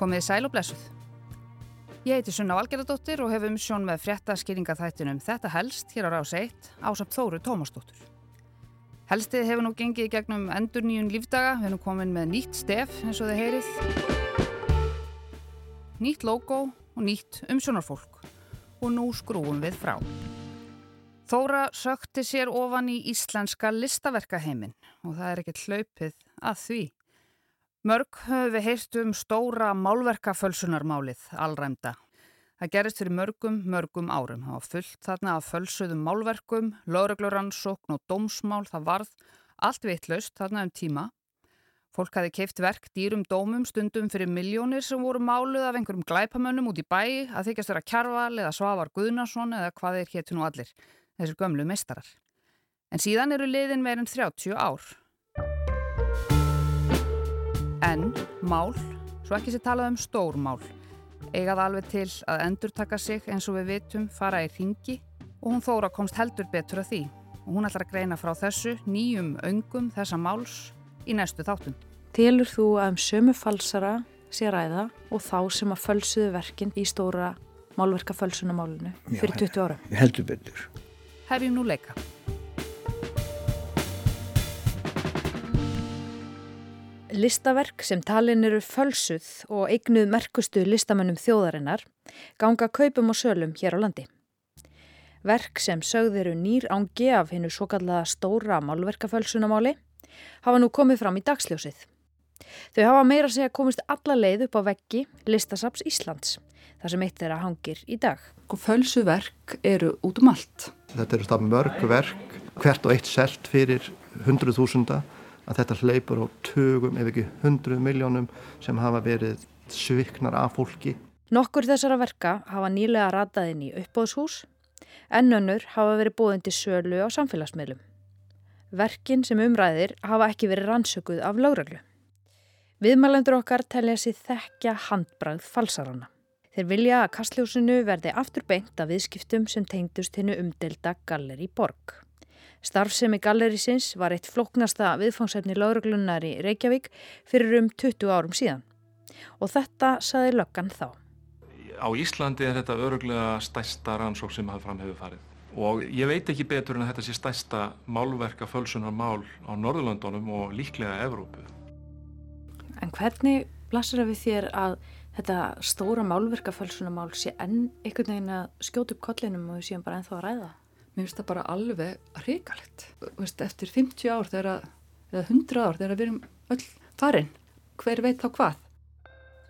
Komið sæl og blessuð. Ég heiti Sunna Valgerðardóttir og hef um sjón með frétta skýringa þættinum Þetta helst hér á rás 1 ásamt Þóru Tómasdóttur. Helstið hefur nú gengið gegnum endur nýjun lífdaga, við erum komin með nýtt stef eins og þið heyrið, nýtt logo og nýtt umsjónarfólk og nú skrúum við frá. Þóra sökti sér ofan í íslenska listaverkaheimin og það er ekkert hlaupið að því. Mörg höfum við heyrt um stóra málverkafölsunarmálið, allræmda. Það gerist fyrir mörgum, mörgum árum. Það var fullt þarna af fölsuðum málverkum, lögregluransókn og dómsmál, það varð allt vitlaust þarna um tíma. Fólk hafi keift verk dýrum dómum stundum fyrir miljónir sem voru máluð af einhverjum glæpamönnum út í bæi að þykjast vera Kjarval eða Svavar Guðnarsson eða hvað er héttu nú allir, þessir gömlu meistarar. En síðan eru liðin meirinn 30 ár. En mál, svo ekki sé talað um stór mál, eigað alveg til að endur taka sig eins og við vitum fara í ringi og hún þóra komst heldur betur að því og hún ætlar að greina frá þessu nýjum öngum þessa máls í næstu þáttum. Telur þú að um sömu falsara sé ræða og þá sem að fölsuðu verkinn í stóra málverka fölsunamálunu fyrir 20 ára? Heldur betur. Hefjum nú leika. Listaverk sem talin eru fölsuð og eignuð merkustu listamönnum þjóðarinnar ganga kaupum og sölum hér á landi. Verk sem sögð eru nýr ángi af hennu svo kallaða stóra málverkafölsunamáli hafa nú komið fram í dagsljósið. Þau hafa meira að segja komist alla leið upp á veggi Listasaps Íslands, þar sem eitt þeirra hangir í dag. Fölsu verk eru út um allt. Þetta eru það mörg verk, hvert og eitt selt fyrir hundruð þúsunda að þetta hleypur á tögum ef ekki hundruð miljónum sem hafa verið sviknar af fólki. Nokkur þessara verka hafa nýlega ratað inn í uppbóðshús en önnur hafa verið búin til sölu á samfélagsmiðlum. Verkin sem umræðir hafa ekki verið rannsökuð af lögreglu. Viðmælendur okkar telja sér þekkja handbrað falsarana. Þeir vilja að kastljósinu verði aftur beint af viðskiptum sem tengdust hennu umdelda Galleri Borg. Starfsemi gallerísins var eitt floknasta viðfangsefni lauruglunar í Reykjavík fyrir um 20 árum síðan. Og þetta saði löggan þá. Á Íslandi er þetta öruglega stærsta rannsók sem hafði fram hefur farið. Og ég veit ekki betur en að þetta sé stærsta málverka fölsunar mál á Norðurlandunum og líklega Evrópu. En hvernig blasir það við þér að þetta stóra málverka fölsunar mál sé enn einhvern veginn að skjóta upp kollinum og við séum bara ennþá að ræða? mér finnst það bara alveg hrigalegt eftir 50 ár þegar, eða 100 ár þegar við erum öll farin hver veit þá hvað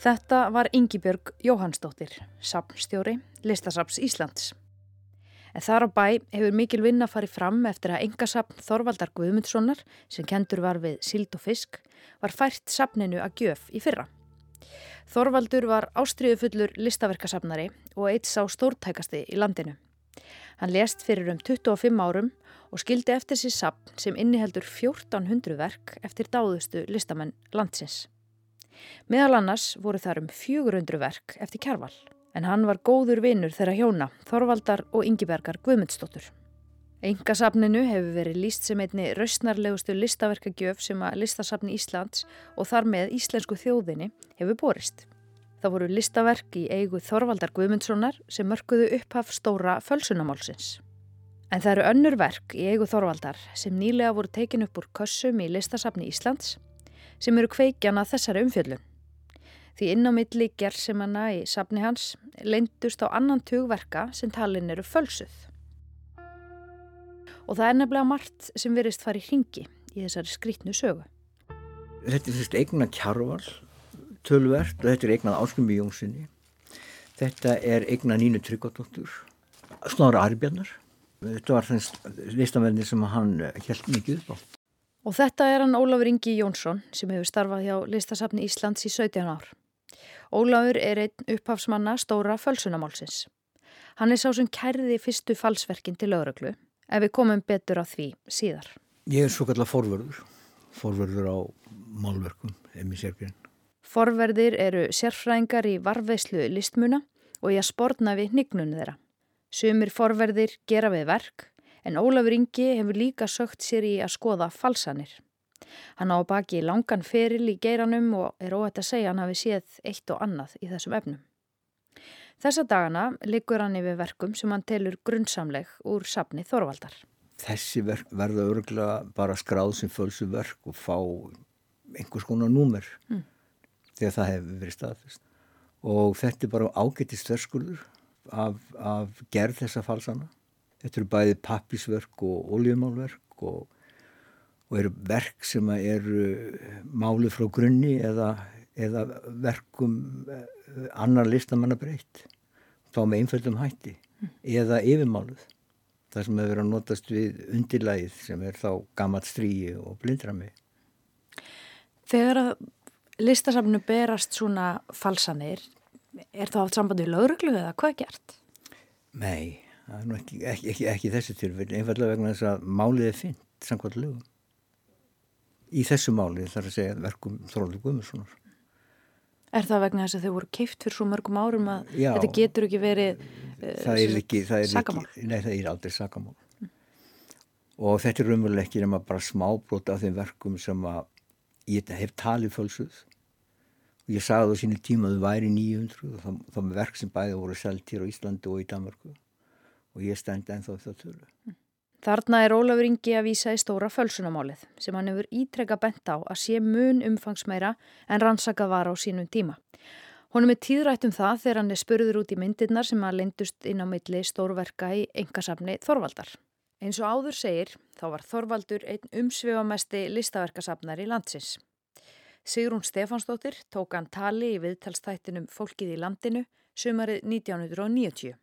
Þetta var Yngibjörg Jóhannsdóttir sapnstjóri Listasaps Íslands En þar á bæ hefur mikil vinna farið fram eftir að engasapn Þorvaldar Guðmundssonar sem kentur var við sild og fisk var fært sapninu að gjöf í fyrra. Þorvaldur var ástriðufullur listaverkasapnari og eitt sá stórtækasti í landinu. Hann lést fyrir um 25 árum og skildi eftir sér sapn sem inniheldur 1400 verk eftir dáðustu listamenn landsins. Meðal annars voru þar um 400 verk eftir kjærval, en hann var góður vinnur þeirra hjóna, Þorvaldar og Ingibergar Guðmundsdóttur. Engasapninu hefur verið líst sem einni rausnarlegustu listaverkagjöf sem að listasapni Íslands og þar með íslensku þjóðinni hefur borist. Það voru listaverk í eigu Þorvaldar Guðmundssonar sem mörguðu upphaf stóra fölsunamálsins. En það eru önnur verk í eigu Þorvaldar sem nýlega voru tekin upp úr kössum í listasafni Íslands sem eru kveikjana þessari umfjöllun. Því inn á milli gerðsimanna í safni hans leindust á annan tugverka sem talin eru fölsuð. Og það er nefnilega margt sem verist farið hringi í þessari skrítnu sögu. Þetta er fyrst eigna kjarval tölvert og þetta er eignað Áskumbi Jónssoni þetta er eignað Nínu Tryggvardóttur Snára Arbjarnar þetta var þess listamenni sem hann held mikið upp á Og þetta er hann Ólafur Ingi Jónsson sem hefur starfað hjá listasafni Íslands í 17 ár Ólafur er einn upphafsmanna stóra fölsunamálsins Hann er sá sem kærði fyrstu falsverkin til öðruglu ef við komum betur á því síðar Ég er svo kallar forverður forverður á málverkum, Emi Sérgren Forverðir eru sérfræðingar í varveislu listmuna og í að sportna við hnignunni þeirra. Sumir forverðir gera við verk en Ólafur Ingi hefur líka sögt sér í að skoða falsanir. Hann á baki langan feril í geiranum og er óhætt að segja hann hafi séð eitt og annað í þessum efnum. Þessa dagana liggur hann yfir verkum sem hann telur grunnsamleg úr sapni Þorvaldar. Þessi verk verða örgulega bara skráð sem fölsu verk og fá einhvers konar númer mm. þegar það hefur verið staðfest. Og þetta er bara ágættist þörskulur af, af gerð þessa falsana. Þetta eru bæði pappisverk og oljumálverk og, og eru verk sem eru máli frá grunni eða, eða verkum eh, annar listamanna breytt. Þá með einföldum hætti mm. eða yfirmáluð. Það sem hefur verið að notast við undirlægið sem er þá gammalt stríi og blindrami. Þegar að listasafnu berast svona falsanir, er það átt sambandi við lauruglu eða hvað er gert? Nei, ekki, ekki, ekki, ekki þessi tilfell, einfallega vegna þess að málið er fint, samkvæmt lögum. Í þessu málið þarf að segja verkum Þróli Guðmurssonar. Er það vegna þess að þau voru keift fyrir svo mörgum árum að Já, þetta getur ekki verið uh, sakamál? Nei, það er aldrei sakamál. Mm. Og þetta er raunveruleg ekki nema bara smábrót af þeim verkum sem að ég hef talið fölsuð. Og ég sagði á sínu tíma að þau væri 900 og þá með verk sem bæði voru selgt hér á Íslandi og í Danmarku og ég stend ennþá þetta tölu. Mm. Þarna er Ólafur Ingi að vísa í stóra fölsunamálið sem hann hefur ítrekka bent á að sé mun umfangsmeira en rannsakað var á sínum tíma. Honum er tíðrætt um það þegar hann er spurður út í myndirnar sem að lendust inn á milli stórverka í engasafni Þorvaldar. Eins og áður segir þá var Þorvaldur einn umsvifamesti listaverkasafnar í landsins. Sigrún Stefansdóttir tók hann tali í viðtalstættinum Fólkið í landinu sömarið 1990.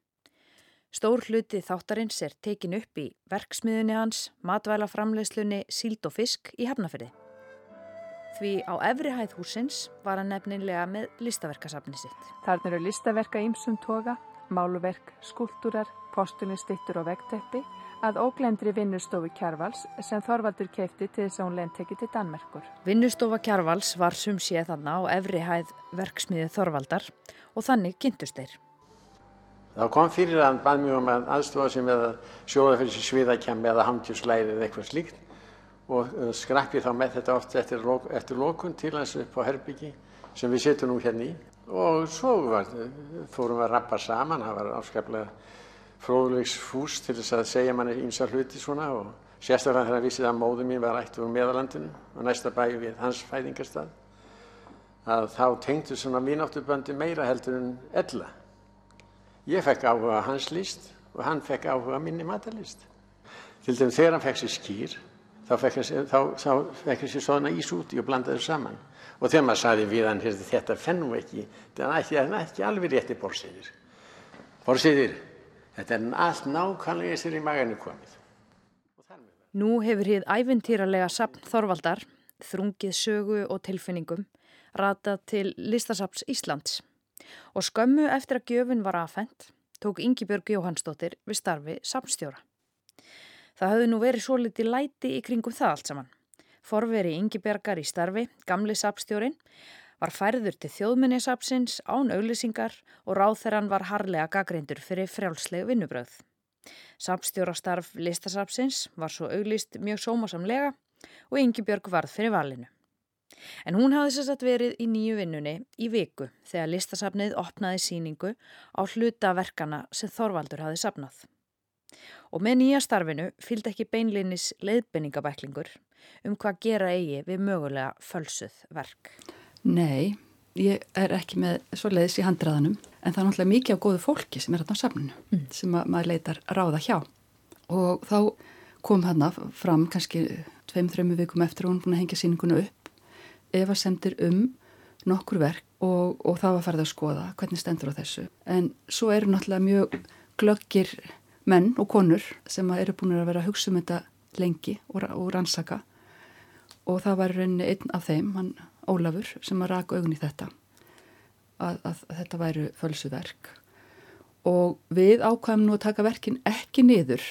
Stór hluti þáttarins er tekin upp í verksmiðunni hans, matvælaframleyslunni Síld og Fisk í Hafnafyrði. Því á efri hæð húsins var hann nefnilega með listaverkasafni sitt. Þarna eru listaverka ímsum toga, máluverk, skúltúrar, postulistittur og vegteppi að óglendri vinnustofu Kjarvals sem Þorvaldur keipti til þess að hún lendtekki til Danmerkur. Vinnustofa Kjarvals var sum séð þarna á efri hæð verksmiði Þorvaldar og þannig kynntust þeir. Það kom fyrir að hann bað mjög um að aðstofa sig með að sjóða fyrir sér sviðakjami eða hamtjúslæði eða eitthvað slíkt. Og uh, skrappi þá með þetta oft eftir, eftir lókun til hans upp á Herbyggi sem við setjum nú hérna í. Og svo var, fórum við að rappa saman, það var afskaplega fróðlegs fús til þess að segja manni ímsa hluti svona og sérstaklega þegar hann vissið að móðu mín var ættu úr meðalandinu og næsta bæju við hans fæðingarstað að þá tengdu svona mínáttuböndi meira heldur en ella Ég fekk áhuga hans list og hann fekk áhuga minni matalist. Til dæmis þegar hann fekk sér skýr, þá fekk hann sér svona ís úti og blandaði saman. Og þegar maður saði við hann, þetta fennum ekki, þetta er ekki alveg rétti borsiðir. Borsiðir, þetta er allt nákvæmlega sér í maganu komið. Nú hefur hér æfintýralega sapn Þorvaldar, þrungið sögu og tilfinningum, ratað til listasaps Íslands og skömmu eftir að gjöfun var aðfendt tók Yngibjörg Jóhannsdóttir við starfi samstjóra. Það höfðu nú verið svo litið læti í kringum það allt saman. Forveri Yngibjörgar í starfi, gamli sapstjórin, var færður til þjóðminnisapsins án auglýsingar og ráþeran var harlega gagreindur fyrir frjálsleg vinnubröð. Sapstjórastarf listasapsins var svo auglýst mjög sómasamlega og Yngibjörg varð fyrir valinu. En hún hafði sérstætt verið í nýju vinnunni í viku þegar listasafnið opnaði síningu á hlutaverkana sem Þorvaldur hafði safnað. Og með nýja starfinu fylgdi ekki beinlinis leiðbenningabæklingur um hvað gera eigi við mögulega fölsuð verk. Nei, ég er ekki með svo leiðis í handraðanum en það er náttúrulega mikið á góðu fólki sem er hérna á safninu mm. sem ma maður leitar ráða hjá. Og þá kom hann fram kannski tveim-þrejum vikum eftir og hún búin að hengja síninguna upp efasemtir um nokkur verk og, og það var farið að skoða hvernig stendur á þessu. En svo eru náttúrulega mjög glöggir menn og konur sem eru búin að vera að hugsa um þetta lengi og, og rannsaka og það var rauninni einn af þeim, hann Ólafur, sem að raka augun í þetta að, að, að þetta væru fölsuverk og við ákvæmum nú að taka verkin ekki niður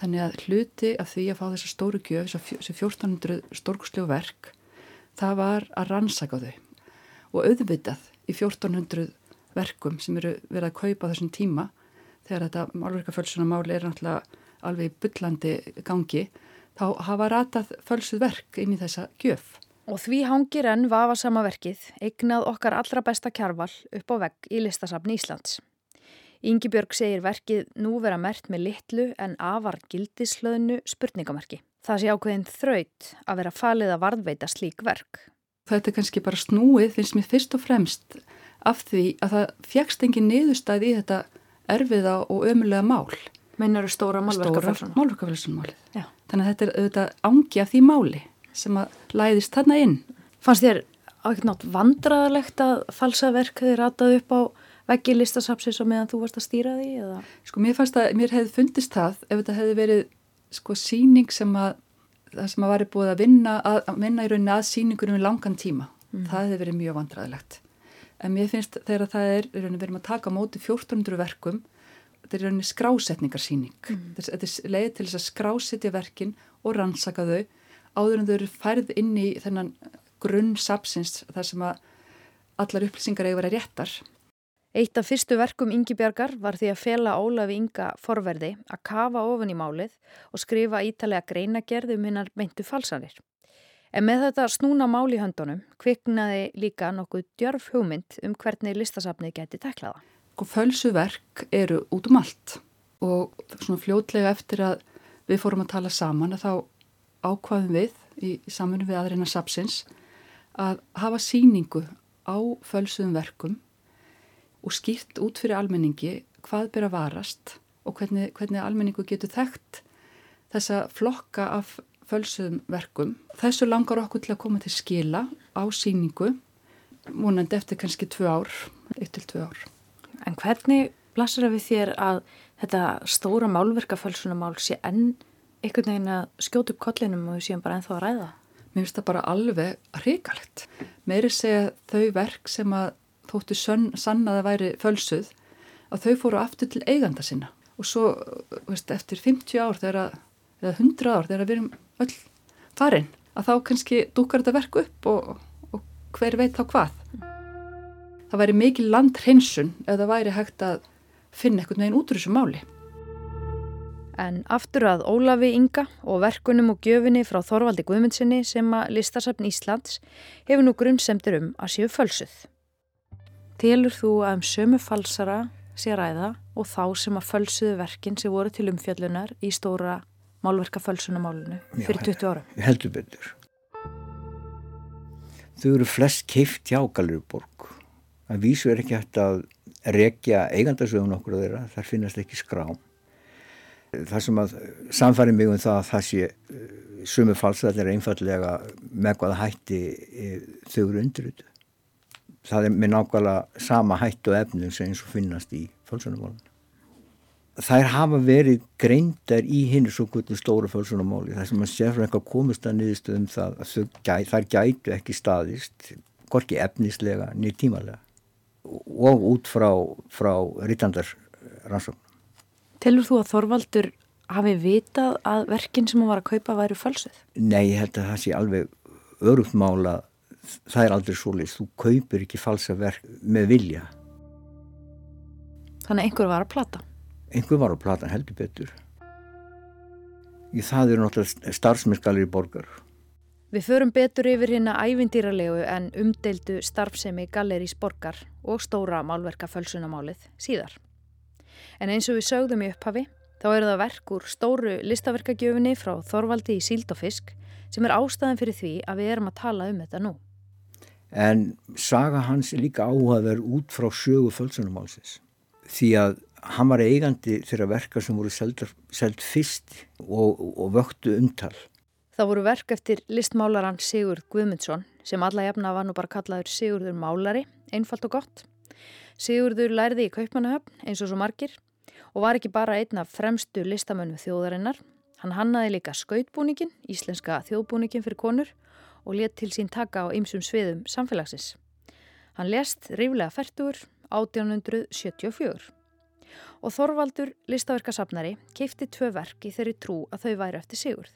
þannig að hluti af því að fá þessa stóru gjöf, þessi 1400 stórkuslegu verk það var að rannsaka þau og auðvitað í 1400 verkum sem eru verið að kaupa þessum tíma þegar þetta málverkafölsunamáli er náttúrulega alveg byllandi gangi þá hafa ratað fölsuð verk inn í þessa gjöf. Og því hangir enn vafa sama verkið eignað okkar allra besta kjarval upp á vegg í listasafni Íslands. Ingi Björg segir verkið nú vera mert með litlu en afar gildislöðnu spurningamarki. Það sé ákveðin þraut að vera falið að varðveita slík verk. Þetta er kannski bara snúið finnst mér fyrst og fremst af því að það fjækst engin niðurstæði í þetta erfiða og ömulega mál. Meinar stóra málverkafælsunum? Stóra málverkafælsunumálið. Þannig að þetta er auðvitað ángi af því máli sem að læðist þarna inn. Fannst þér ákveðnátt vandraðalegt að falsaverk þið rataði upp á veggi listasapsis og meðan þú varst að stýra því? Eða? Sko mér fannst að mér hefði fundist það ef þetta hefði verið sko síning sem að það sem að var búið að vinna, að, að vinna í rauninni að síningunum í langan tíma. Mm. Það hefði verið mjög vandraðilegt. En mér finnst þegar það er, rauninni verðum að taka móti 1400 verkum, þetta er rauninni skrásetningarsíning. Mm. Þetta er leið til þess að skrásetja verkin og rannsaka þau áður en þau eru færð inn í þennan grunn sapsins þar sem að allar upplýsingar eiga verið réttar. Eitt af fyrstu verkum Ingi Bjargar var því að fela Ólafi Inga forverði að kafa ofan í málið og skrifa ítalega greinagerð um hinnar meintu falsanir. En með þetta snúna mál í höndunum kviknaði líka nokkuð djörf hugmynd um hvernig listasafnið geti teklaða. Sko, Fölsu verk eru út um allt og fljótlega eftir að við fórum að tala saman að þá ákvaðum við í, samfunum við aðreina sapsins að hafa síningu á fölsuðum verkum og skýrt út fyrir almenningi hvað að varast og hvernig, hvernig almenningu getur þekkt þessa flokka af fölsuðum verkum. Þessu langar okkur til að koma til skila á síningu, múnandi eftir kannski tvö ár, eitt til tvö ár. En hvernig blasir það við þér að þetta stóra málverkafölsunamál sé enn einhvern veginn að skjóta upp kollinum og við séum bara ennþá að ræða? Mér finnst það bara alveg hrikalegt. Meiri segja þau verk sem að þóttu sann að það væri fölsuð að þau fóru aftur til eiganda sinna og svo veist, eftir 50 ár þegar, eða 100 ár þegar við erum öll farin að þá kannski dúkar þetta verku upp og, og hver veit þá hvað. Það væri mikil landhreinsun ef það væri hægt að finna einhvern veginn út úr þessu máli. En aftur að Ólafi Inga og verkunum og gjöfinni frá Þorvaldi Guðmundsinni sem að Listasafn Íslands hefur nú grunnsemtir um að séu fölsuð. Telur þú að um sömu falsara sé ræða og þá sem að fölsuðu verkin sem voru til umfjallunar í stóra málverka fölsunamálunu fyrir 20 ára? Heldur betur. Þau eru flest keift hjá Galurborg. Það vísu er ekki hægt að rekja eigandasögun okkur á þeirra, þar finnast ekki skrám. Það sem að samfæri mig um það að það sé eh, sömu falsarallir einfallega með hvaða hætti eh, þau eru undirutu það er með nákvæmlega sama hættu efnum sem eins og finnast í fölsunumálun. Þær hafa verið greindar í hinn svo kvöldu stóra fölsunumáli þar sem að sérfræðingar komist að niðurstöðum það að þær gætu ekki staðist, gorki efnislega niður tímalega og út frá, frá ritandar rannsóknum. Telur þú að Þorvaldur hafi vitað að verkinn sem hann var að kaupa væri fölsuð? Nei, ég held að það sé alveg örugt mála það er aldrei svo leiðist, þú kaupir ekki falsa verk með vilja. Þannig einhver var að plata. Einhver var að plata heldur betur. Í það eru náttúrulega starfsmyrskalir í borgar. Við förum betur yfir hérna ævindýralegu en umdeildu starfsemi Gallerís borgar og stóra málverka fölsunamálið síðar. En eins og við sögðum í upphafi, þá eru það verk úr stóru listaverkagjöfunni frá Þorvaldi í Síld og Fisk sem er ástæðan fyrir því að við erum að tala um þetta nú en saga hans er líka áhugaverð út frá sögu fölsunumálsins því að hann var eigandi þeirra verka sem voru seld fyrst og, og vöktu umtal. Það voru verk eftir listmálaran Sigurd Guðmundsson sem alla jafna var nú bara kallaður Sigurdur Málari, einfalt og gott. Sigurdur lærði í Kaupmannahöfn eins og svo margir og var ekki bara einn af fremstu listamönnum þjóðarinnar. Hann hannaði líka skautbúningin, íslenska þjóðbúningin fyrir konur og let til sín taka á ymsum sviðum samfélagsins. Hann lest ríflega færtur 1874 og Þorvaldur listaverkasafnari keipti tvö verk í þeirri trú að þau væru eftir Sigurð.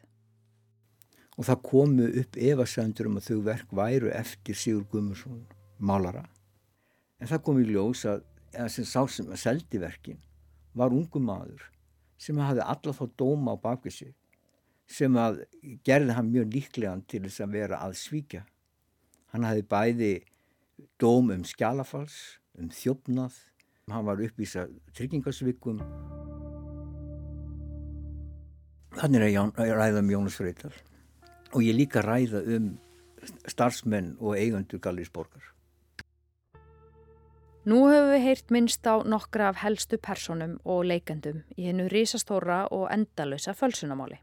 Og það komu upp efasendur um að þau verk væru eftir Sigurð Guðmursson málara En það kom í ljós að, að sem sá sem að seldi verkin var ungu maður sem hafði alla þá dóma á bakvið sig sem að gerði hann mjög líklegan til þess að vera að svíkja. Hann hafði bæði dóm um skjálafals, um þjófnað, hann var uppvísa tryggingarsvikum. Þannig er að ræða um Jónas Freital og ég líka ræða um starfsmenn og eigandur Gallisborgar. Nú höfum við heyrt minnst á nokkra af helstu personum og leikendum í hennu risastóra og endalösa fölsunamáli.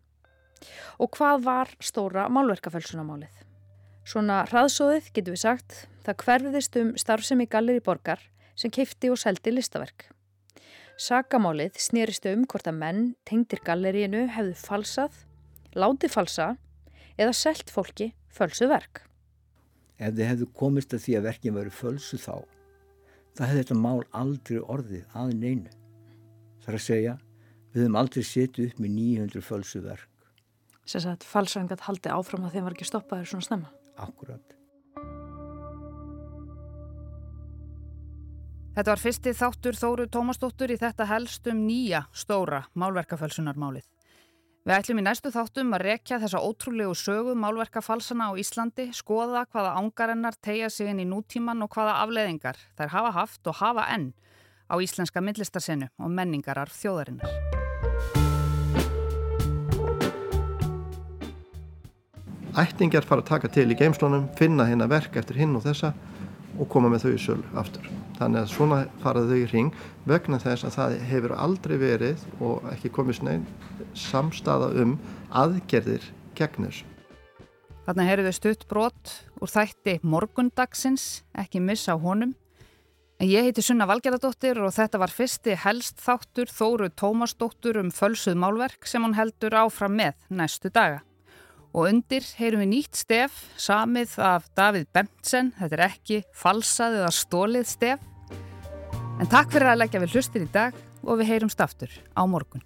Og hvað var stóra málverkafölsunamálið? Svona hraðsóðið getur við sagt, það hverfiðist um starfsemi Galleri borgar sem keipti og seldi listaverk. Sakamálið snýrist um hvort að menn tengdir galleríinu hefðu falsað, látið falsa eða selt fólki fölsu verk. Ef þið hefðu komist að því að verkin veru fölsu þá, það hefði þetta mál aldrei orðið að neinu. Það er að segja, við höfum aldrei setið upp með 900 fölsu verk. Sess að falsvengat haldi áfram að þeim var ekki stoppaður svona snemma? Akkurat. Þetta var fyrsti þáttur Þóru Tómasdóttur í þetta helst um nýja stóra málverkafölsunarmálið. Við ætlum í næstu þáttum að rekja þessa ótrúlegu sögu málverkafalsana á Íslandi, skoða hvaða ángarennar tegja sig inn í nútíman og hvaða afleðingar þær hafa haft og hafa enn á íslenska myndlistarsenu og menningarar þjóðarinnar. Ættingjar fara að taka til í geimslunum, finna hérna verk eftir hinn og þessa og koma með þau í sölu aftur. Þannig að svona faraðu þau í ring vegna þess að það hefur aldrei verið og ekki komið snein samstaða um aðgerðir gegn þessu. Þarna heyrðu stutt brot úr þætti morgundagsins, ekki missa á honum. En ég heiti Sunna Valgerðardóttir og þetta var fyrsti helst þáttur Þóru Tómasdóttur um fölsuð málverk sem hún heldur áfram með næstu daga. Og undir heyrum við nýtt stef, samið af Davíð Bentsen, þetta er ekki falsað eða stólið stef. En takk fyrir að leggja við hlustir í dag og við heyrumst aftur á morgun.